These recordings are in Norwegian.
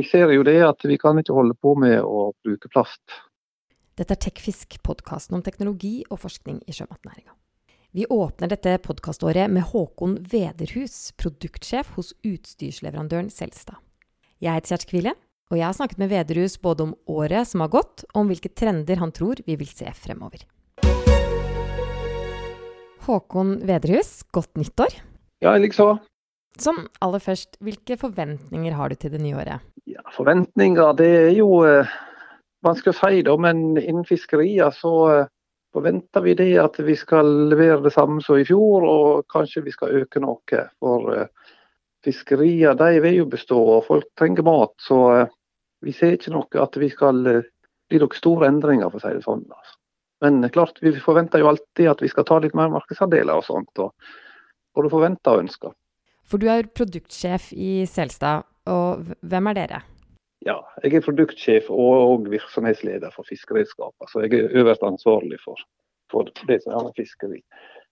vi ser jo det at vi kan ikke holde på med å bruke plast. Dette er Tekfisk, podkasten om teknologi og forskning i sjømatnæringa. Vi åpner dette podkaståret med Håkon Vederhus, produktsjef hos utstyrsleverandøren Selstad. Jeg heter Kjersti Kvile, og jeg har snakket med Vederhus både om året som har gått, og om hvilke trender han tror vi vil se fremover. Håkon Vederhus, godt nyttår. Ja, like likså. Sånn aller først, hvilke forventninger har du til det nye året? Ja, forventninger, det er jo eh, vanskelig å si, da. Men innen fiskerier så eh, forventer vi det at vi skal levere det samme som i fjor, og kanskje vi skal øke noe. For eh, fiskerier de vil jo bestå, og folk trenger mat. Så vi ser ikke noe at vi skal bli noen store endringer, for å si det sånn. Altså. Men klart, vi forventer jo alltid at vi skal ta litt mer markedsandeler og sånt. og Både forventer og ønsker. For du er produktsjef i Selstad, og hvem er dere? Ja, jeg er produktsjef og virksomhetsleder for fiskeredskaper. Så jeg er øverst ansvarlig for, for det som har med fiskeri.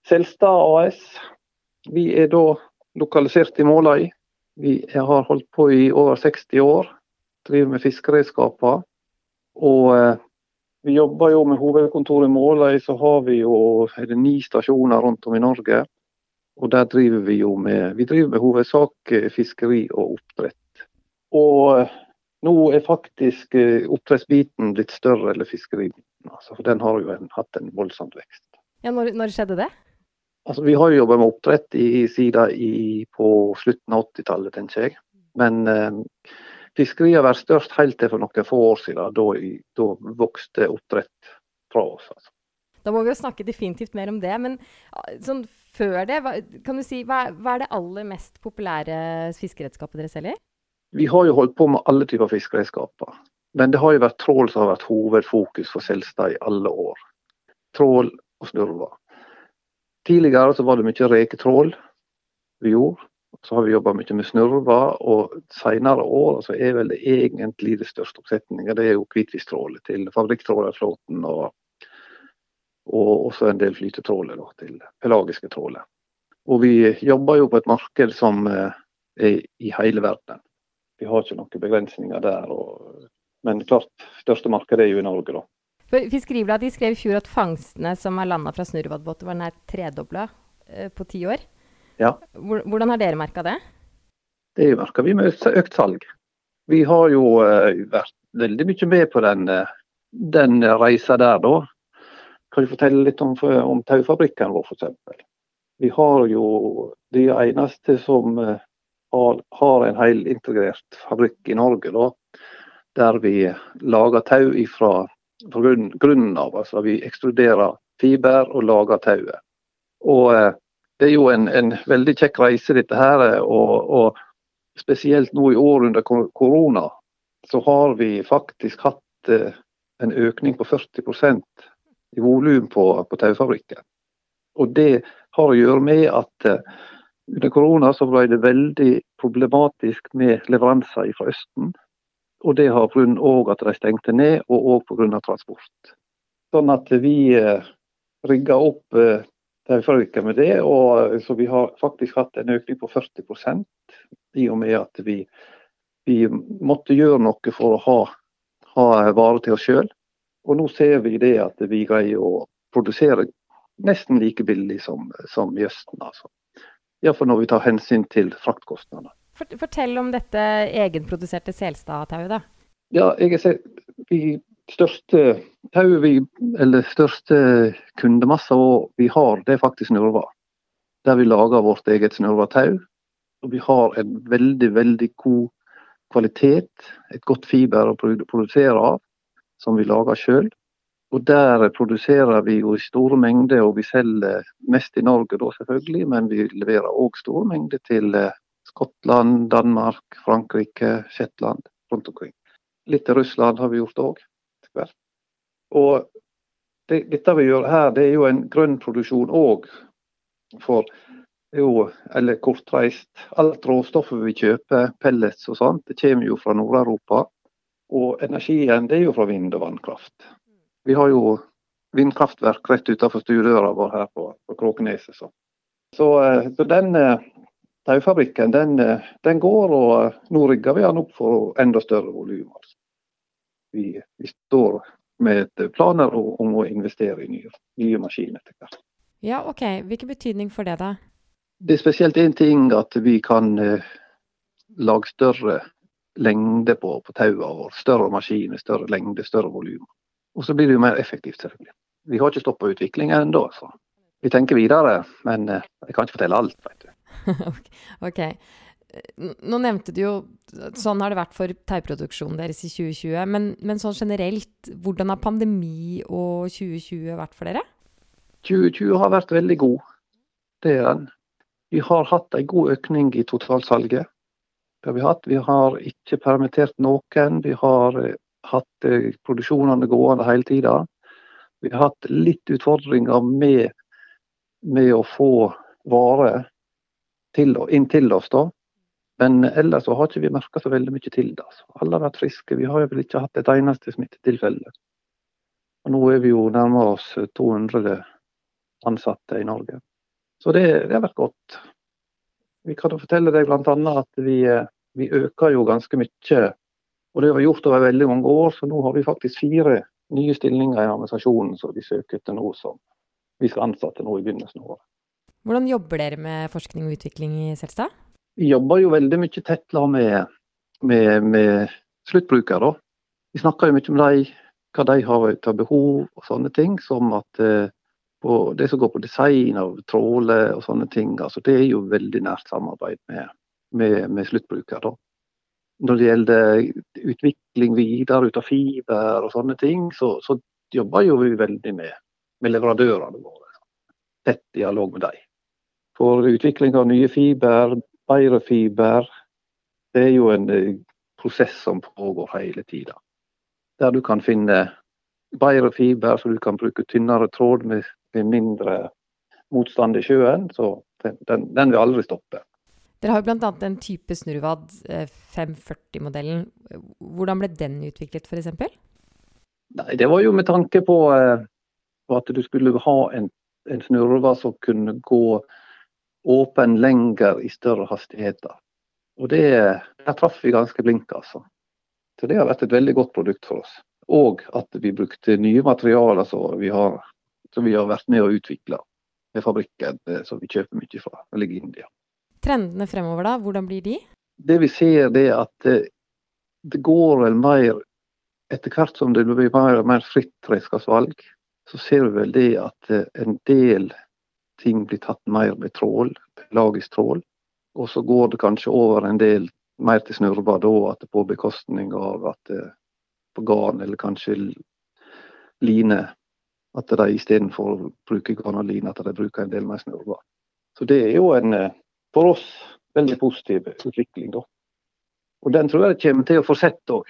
Selstad AS, vi er da lokalisert i Måløy. Vi har holdt på i over 60 år. Driver med fiskeredskaper. Og eh, vi jobber jo med hovedkontoret i Måløy, så har vi jo er det ni stasjoner rundt om i Norge. Og der driver vi jo med Vi driver med hovedsak eh, fiskeri og oppdrett. Og eh, nå er faktisk eh, oppdrettsbiten blitt større enn fiskeribiten. Altså, for den har jo en, hatt en voldsom vekst. Ja, når, når, skjedde det? Altså, Vi har jo jobba med oppdrett i, Sida i, på slutten av 80-tallet, tenker jeg. Men eh, fiskeri har vært størst helt til for noen få år siden. Da, da vokste oppdrett fra oss. Altså. Da må vi jo snakke definitivt mer om det. Men ah, sånn før det, hva, kan du si, hva, hva, er det aller mest populære fiskeredskapet dere selger? Vi har jo holdt på med alle typer fiskeredskaper. Men det har jo vært trål som har vært hovedfokus for Selstad i alle år. Trål og snurver. Tidligere så var det mye reketrål vi gjorde. Så har vi jobba mye med snurver, og senere år så er vel det egentlig det største oppsetninga det er jo hvitfisktrålet til fabrikktrålerflåten og og også en del flytetråler til pelagiske tråler. Og vi jobber jo på et marked som eh, er i hele verden. Vi har ikke noen begrensninger der. Og, men klart, største markedet er jo i Norge, da. Fiskeribladet skrev i fjor at fangstene som er landa fra snurrebåtbåter var nær tredobla eh, på ti år. Ja. Hvordan har dere merka det? Det merker vi med økt salg. Vi har jo eh, vært veldig mye med på den, den reisa der, da kan jeg fortelle litt om, om taufabrikken vår, f.eks. Vi har jo de eneste som eh, har, har en helintegrert fabrikk i Norge, da, der vi lager tau fra grunn, grunnen av. Altså vi ekstruderer fiber og lager tauet. Og eh, det er jo en, en, veldig kjekk reise, dette her. Og, og, spesielt nå i år under korona, så har vi faktisk hatt eh, en økning på 40 i volum på, på taufabrikken. Og det har å gjøre med at uh, under korona så ble det veldig problematisk med leveranser fra Østen. Og det har grunn òg at de stengte ned, og òg pga. transport. Sånn at vi uh, rigga opp uh, taufabrikken med det, og så vi har faktisk hatt en økning på 40 i og med at vi, vi måtte gjøre noe for å ha, ha varer til oss sjøl. Og nå ser vi det at vi greier å produsere nesten like billig som, som i Østen. Altså. Iallfall når vi tar hensyn til fraktkostnadene. Fortell om dette egenproduserte Selstad-tauet, da. Ja, jeg ser, vi største tauet vi, eller største kundemassa vi har, det er faktisk snurva. Der vi lager vårt eget snurvatau. Og vi har en veldig, veldig god kvalitet, et godt fiber å produsere av som vi lager sjøl. Og der produserer vi jo i store mengder, og vi selger mest i Norge da selvfølgelig, men vi leverer òg store mengder til eh, Skottland, Danmark, Frankrike, Shetland rundt omkring. Litt til Russland har vi gjort òg. Og det, dette vi gjør her, det er jo en grønn produksjon òg. For jo, eller kortreist. Alt råstoffet vi kjøper, pellets og sånt, det kommer jo fra Nord-Europa. Og energien det er jo fra vind og vannkraft. Vi har jo vindkraftverk rett utenfor stuedøra vår her på, på Kråkeneset. Så, så, eh, så den, eh, Taufabrikken den, den, går, og nå rigger vi den opp for enda større volum. Altså. Vi, vi, står med planer om å investere i nye, nye maskiner etter hvert. Ja, OK. Hvilken betydning for det, da? Det er spesielt én ting at vi kan eh, lage større lengde på, på tauene våre. Større maskiner, større lengde, større volum. Og så blir det jo mer effektivt, selvfølgelig. Vi har ikke stoppa utviklinga ennå, så vi tenker videre. Men eh, jeg kan ikke fortelle alt, vet du. ok. Nå nevnte du jo sånn har det vært for tauproduksjonen deres i 2020. Men, men sånn generelt, hvordan har pandemi og 2020 vært for dere? 2020 har vært veldig god. Det er den. Vi har hatt en god økning i totalsalget. Har vi hatt. Vi har ikke permittert noen. Vi har eh, hatt eh, produksjonene gående hele tida. Vi har hatt litt utfordringer med, med å få varer inn til oss. da. Men ellers så har ikke vi merka så veldig mye til det. Altså. Alle har vært friske. Vi har vel ikke hatt et eneste smittetilfelle. Og nå er vi jo nærmere oss 200 ansatte i Norge. Så det, det har vært godt. Vi kan fortelle deg bl.a. at vi, vi, øker jo ganske mye. Og det har vi gjort over veldig mange år, så nå har vi faktisk fire nye stillinger i administrasjonen som vi søker etter nå, som vi skal ansette nå i begynnelsen av året. Hvordan jobber dere med forskning og utvikling i Selstad? Vi jobber jo veldig mye tett med, med, med sluttbrukere. Vi snakker jo mye med dem, hva de har av behov og sånne ting. Som at eh, på det som går på design av tråler og sånne ting, altså det er jo veldig nært samarbeid med, med, med sluttbruker. Da. Når det gjelder utvikling videre ut av fiber og sånne ting, så, så jobber jo vi veldig med, med leverandørene våre. Tett dialog med dem. For utvikling av nye fiber, bedre fiber, det er jo en eh, prosess som pågår hele tida. Der du kan finne bedre fiber, så du kan bruke tynnere tråd med blir mindre motstand i sjøen. Så den, den vil aldri stoppe. Dere har jo bl.a. en type snurvad, 540-modellen. Eh, Hvordan ble den utviklet f.eks.? Nei, Det var jo med tanke på, eh, på at du skulle ha en, en snurva som kunne gå åpen lenger i større hastigheter. Og det, Der traff vi ganske blink, altså. Så det har vært et veldig godt produkt for oss. Og at vi brukte nye materialer som vi har som vi har vært med å utvikle med fabrikken eh, som vi kjøper mye fra. Den ligger i India. Trendene fremover, da? Hvordan blir de? Det vi ser, det er at eh, det går vel mer Etter hvert som det blir mer og mer fritt redskapsvalg, så ser vi vel det at eh, en del ting blir tatt mer med trål, pelagisk trål. Og så går det kanskje over en del mer til snurva da, at det på bekostning av at på garn eller kanskje line at de istedenfor å bruke granalin, at de bruker en del mer snurrer. Så det er jo en eh, for oss veldig positiv utvikling. da. Og den tror jeg kommer til å fortsette òg.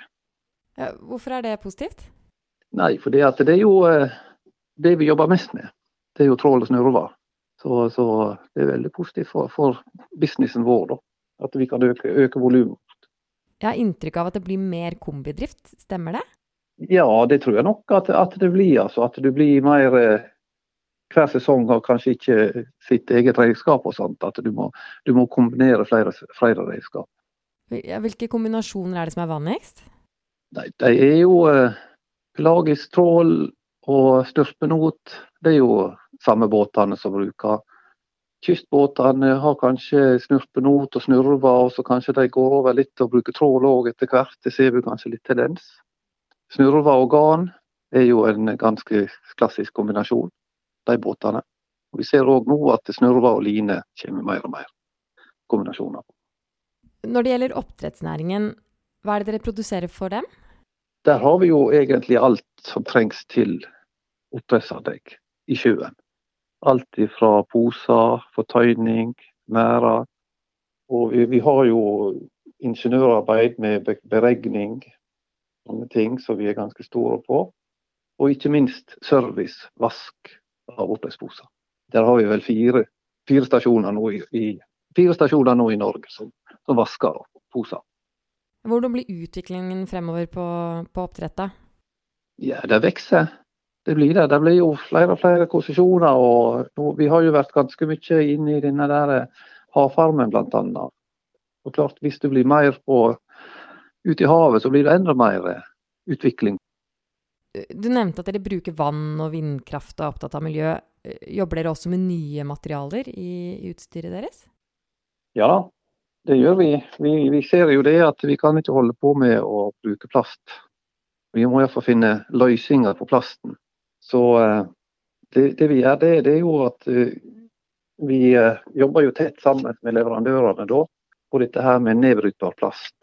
Hvorfor er det positivt? Nei, for det, det er jo eh, det vi jobber mest med. Det er jo trål og snurrevad. Så, så, det er veldig positivt for, for businessen vår, da. At vi kan øke, øke volumet. Jeg har inntrykk av at det blir mer kombidrift, stemmer det? Ja, det tror jeg nok at, at det blir. Altså, at det blir mer eh, Hver sesong har kanskje ikke sitt eget redskap og sånt. At du må, du må kombinere flere, flere redskap. Hvilke kombinasjoner er det som er vanligst? Nei, de er jo eh, pelagisk trål og størpenot. Det er jo samme båtene som bruker. Kystbåtene har kanskje snurpenot og snurver, og så kanskje de går over litt og bruker trål òg etter hvert. Det ser vi kanskje litt tendens. Snurva og garn er jo en ganske klassisk kombinasjon, de båtene. Vi ser òg nå at snurva og line kommer mer og mer kombinasjoner. Når det gjelder oppdrettsnæringen, hva er det dere produserer for dem? Der har vi jo egentlig alt som trengs til oppdrettsanlegg i sjøen. Alt fra poser, fortøyning, merder. Og vi, vi, har jo ingeniørarbeid med beregning, sånne ting som vi er ganske store på. Og ikke minst service, vask av oppvaskposer. Der har vi vel fire, fire, stasjoner, nå i, i, fire stasjoner nå i Norge som, som vasker poser. Hvordan blir utviklingen fremover på, på oppdrett? Ja, det vokser. Det blir det. Det blir jo flere og flere konsesjoner. og Vi har jo vært ganske mye inne i denne der havfarmen bl.a. Hvis det blir mer på ute i havet, så blir det enda mer utvikling. Du nevnte at dere bruker vann og vindkraft og er opptatt av miljø. Jobber dere også med nye materialer i utstyret deres? Ja, det gjør vi. vi. vi. ser jo det at vi kan ikke holde på med å bruke plast. Vi må iallfall finne løsninger på plasten. Så eh, det, det vi gjør, det, det, er jo at eh, vi eh, jobber jo tett sammen med leverandørene da, på dette her med nedbrytbar plast.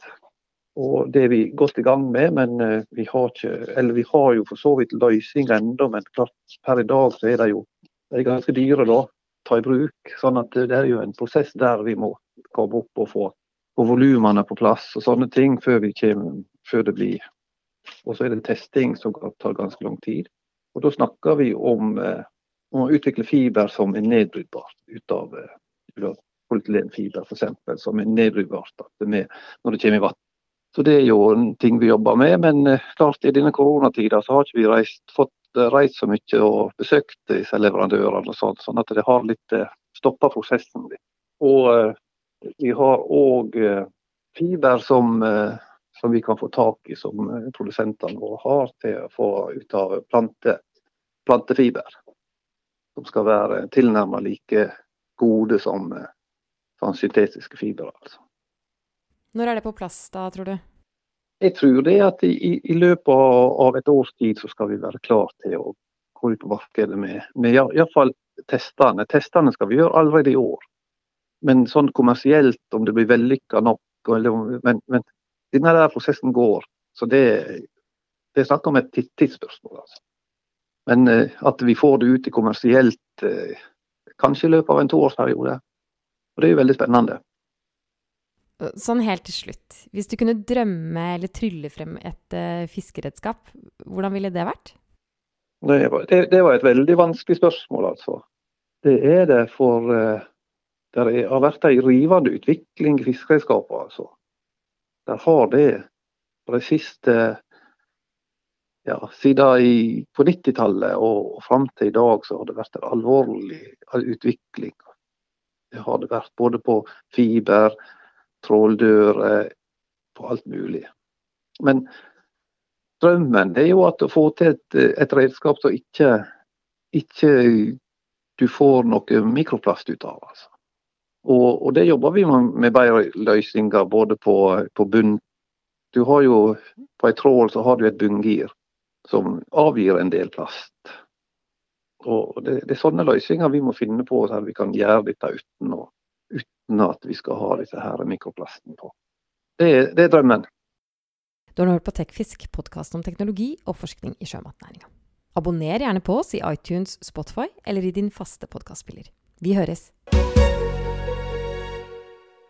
Og Det er vi godt i gang med, men vi har, ikke, vi har jo for så vidt løsning ennå. Men klart per i dag så er de jo de er ganske dyre da, ta i bruk. sånn at det er jo en prosess der vi må komme opp og få, få volumene på plass og sånne ting før, kommer, før det blir og så er det testing som tar ganske lang tid. Og Da snakker vi om, eh, om å utvikle fiber som er nedbrytbart ut av eh, polyethylenfiber f.eks. som er nedbrytbart når det kommer i vann. Så Det er jo en ting vi jobber med, men eh, klart i denne koronatida så har ikke vi reist, fått eh, reist så mye og besøkt disse leverandørene, og sånt, sånn at det har litt eh, stoppa prosessen. Og vi har òg fiber som som vi kan få tak i som produsentene våre har til å få ut av plante, plantefiber. Som skal være tilnærmet like gode som, som syntetiske fibre. Altså. Når er det på plass da, tror du? Jeg tror det at i, i løpet av et års tid så skal vi være klar til å gå ut på markedet med, med iallfall testene. Testene skal vi gjøre allerede i år. Men sånn kommersielt, om det blir vellykka nok eller, men, men denne der prosessen går. Så det, det er snakk om et tidsspørsmål. Altså. Men eh, at vi får det ut i kommersielt eh, kanskje i løpet av en toårsperiode. Og det er jo veldig spennende. Sånn helt til slutt. Hvis du kunne drømme eller trylle frem et uh, fiskeredskap, hvordan ville det vært? Det var, det, det var, et veldig vanskelig spørsmål, altså. Det er det for uh, det har vært en rivende utvikling i fiskeredskaper. Altså der har det på de siste ja, siden i, på 90-tallet og fram til i dag så har det vært en alvorlig utvikling. Det har det vært både på fiber, tråldører, på alt mulig. Men drømmen er jo at å få til et, et redskap som ikke, ikke du får noe mikroplast ut av. Altså. Og, og, det jobber vi med bedre løsninger både på, på bunn. Du har jo På ei trål så har du et bunngir som avgir en del plast. Og det, det, er sånne løsninger vi må finne på, så vi kan gjøre dette uten, å, uten at vi skal ha disse her mikroplasten på. Det, det er drømmen. Du har nå hørt på Tekfisk, podkast om teknologi og forskning i sjømatnæringa. Abonner gjerne på oss i iTunes, Spotify eller i din faste podkastspiller. Vi høres!